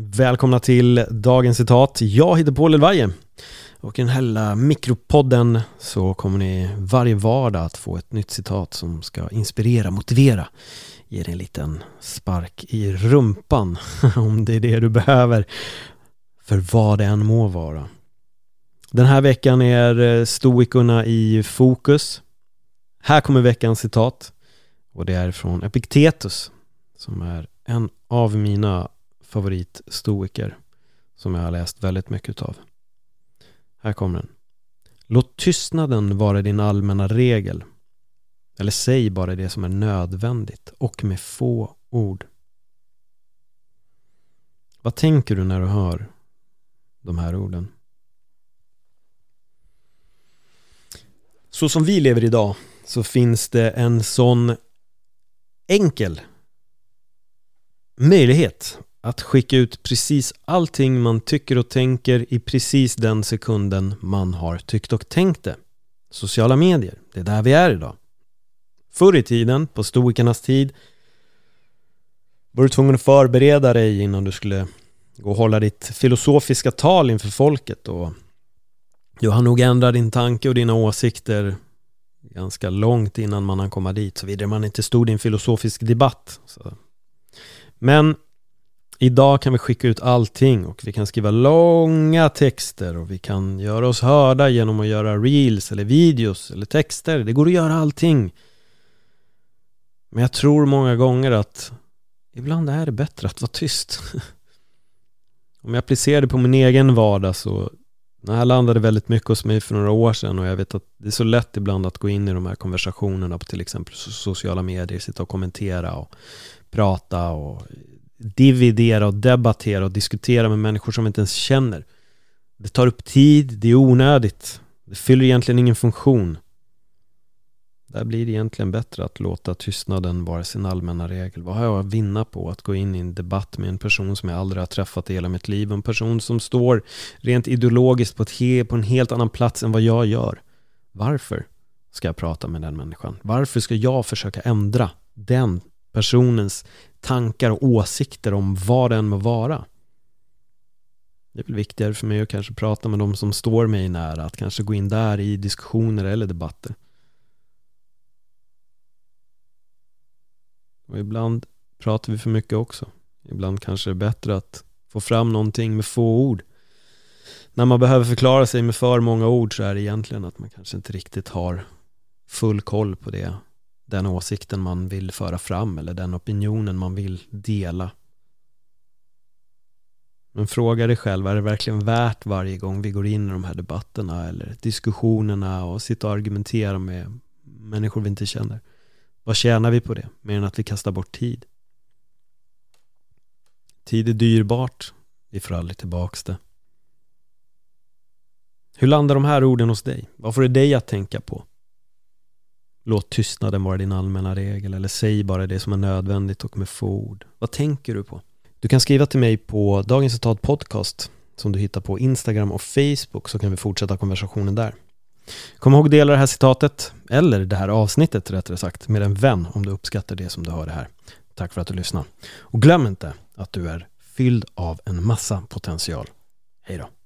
Välkomna till dagens citat. Jag heter Paul Elvaje och i den här lilla mikropodden så kommer ni varje vardag att få ett nytt citat som ska inspirera, motivera, ge dig en liten spark i rumpan om det är det du behöver för vad det än må vara. Den här veckan är eh, stoikerna i fokus. Här kommer veckans citat och det är från Epiktetus som är en av mina favoritstoiker som jag har läst väldigt mycket av. Här kommer den. Låt tystnaden vara din allmänna regel. Eller säg bara det som är nödvändigt och med få ord. Vad tänker du när du hör de här orden? Så som vi lever idag så finns det en sån enkel möjlighet att skicka ut precis allting man tycker och tänker i precis den sekunden man har tyckt och tänkt det. Sociala medier, det är där vi är idag. Förr i tiden, på stoikernas tid, var du tvungen att förbereda dig innan du skulle gå och hålla ditt filosofiska tal inför folket och du har nog ändrat din tanke och dina åsikter ganska långt innan man hann komma dit, såvida man inte stod i en filosofisk debatt. Men Idag kan vi skicka ut allting och vi kan skriva långa texter och vi kan göra oss hörda genom att göra reels eller videos eller texter. Det går att göra allting. Men jag tror många gånger att ibland är det bättre att vara tyst. Om jag applicerar det på min egen vardag så det här landade väldigt mycket hos mig för några år sedan och jag vet att det är så lätt ibland att gå in i de här konversationerna på till exempel sociala medier, sitta och kommentera och prata och dividera och debattera och diskutera med människor som vi inte ens känner. Det tar upp tid, det är onödigt. Det fyller egentligen ingen funktion. Där blir det egentligen bättre att låta tystnaden vara sin allmänna regel. Vad har jag att vinna på att gå in i en debatt med en person som jag aldrig har träffat i hela mitt liv? En person som står rent ideologiskt på, ett på en helt annan plats än vad jag gör. Varför ska jag prata med den människan? Varför ska jag försöka ändra den personens tankar och åsikter om vad den må vara. Det är väl viktigare för mig att kanske prata med de som står mig nära, att kanske gå in där i diskussioner eller debatter. Och ibland pratar vi för mycket också. Ibland kanske det är bättre att få fram någonting med få ord. När man behöver förklara sig med för många ord så är det egentligen att man kanske inte riktigt har full koll på det den åsikten man vill föra fram eller den opinionen man vill dela. Men fråga dig själv, är det verkligen värt varje gång vi går in i de här debatterna eller diskussionerna och sitter och argumenterar med människor vi inte känner? Vad tjänar vi på det? Mer än att vi kastar bort tid. Tid är dyrbart, vi får aldrig tillbaks det. Hur landar de här orden hos dig? Vad får det dig att tänka på? Låt tystnaden vara din allmänna regel eller säg bara det som är nödvändigt och med få ord. Vad tänker du på? Du kan skriva till mig på Dagens Citat Podcast som du hittar på Instagram och Facebook så kan vi fortsätta konversationen där. Kom ihåg att dela det här citatet, eller det här avsnittet rättare sagt, med en vän om du uppskattar det som du hör det här. Tack för att du lyssnade. Och glöm inte att du är fylld av en massa potential. Hej då!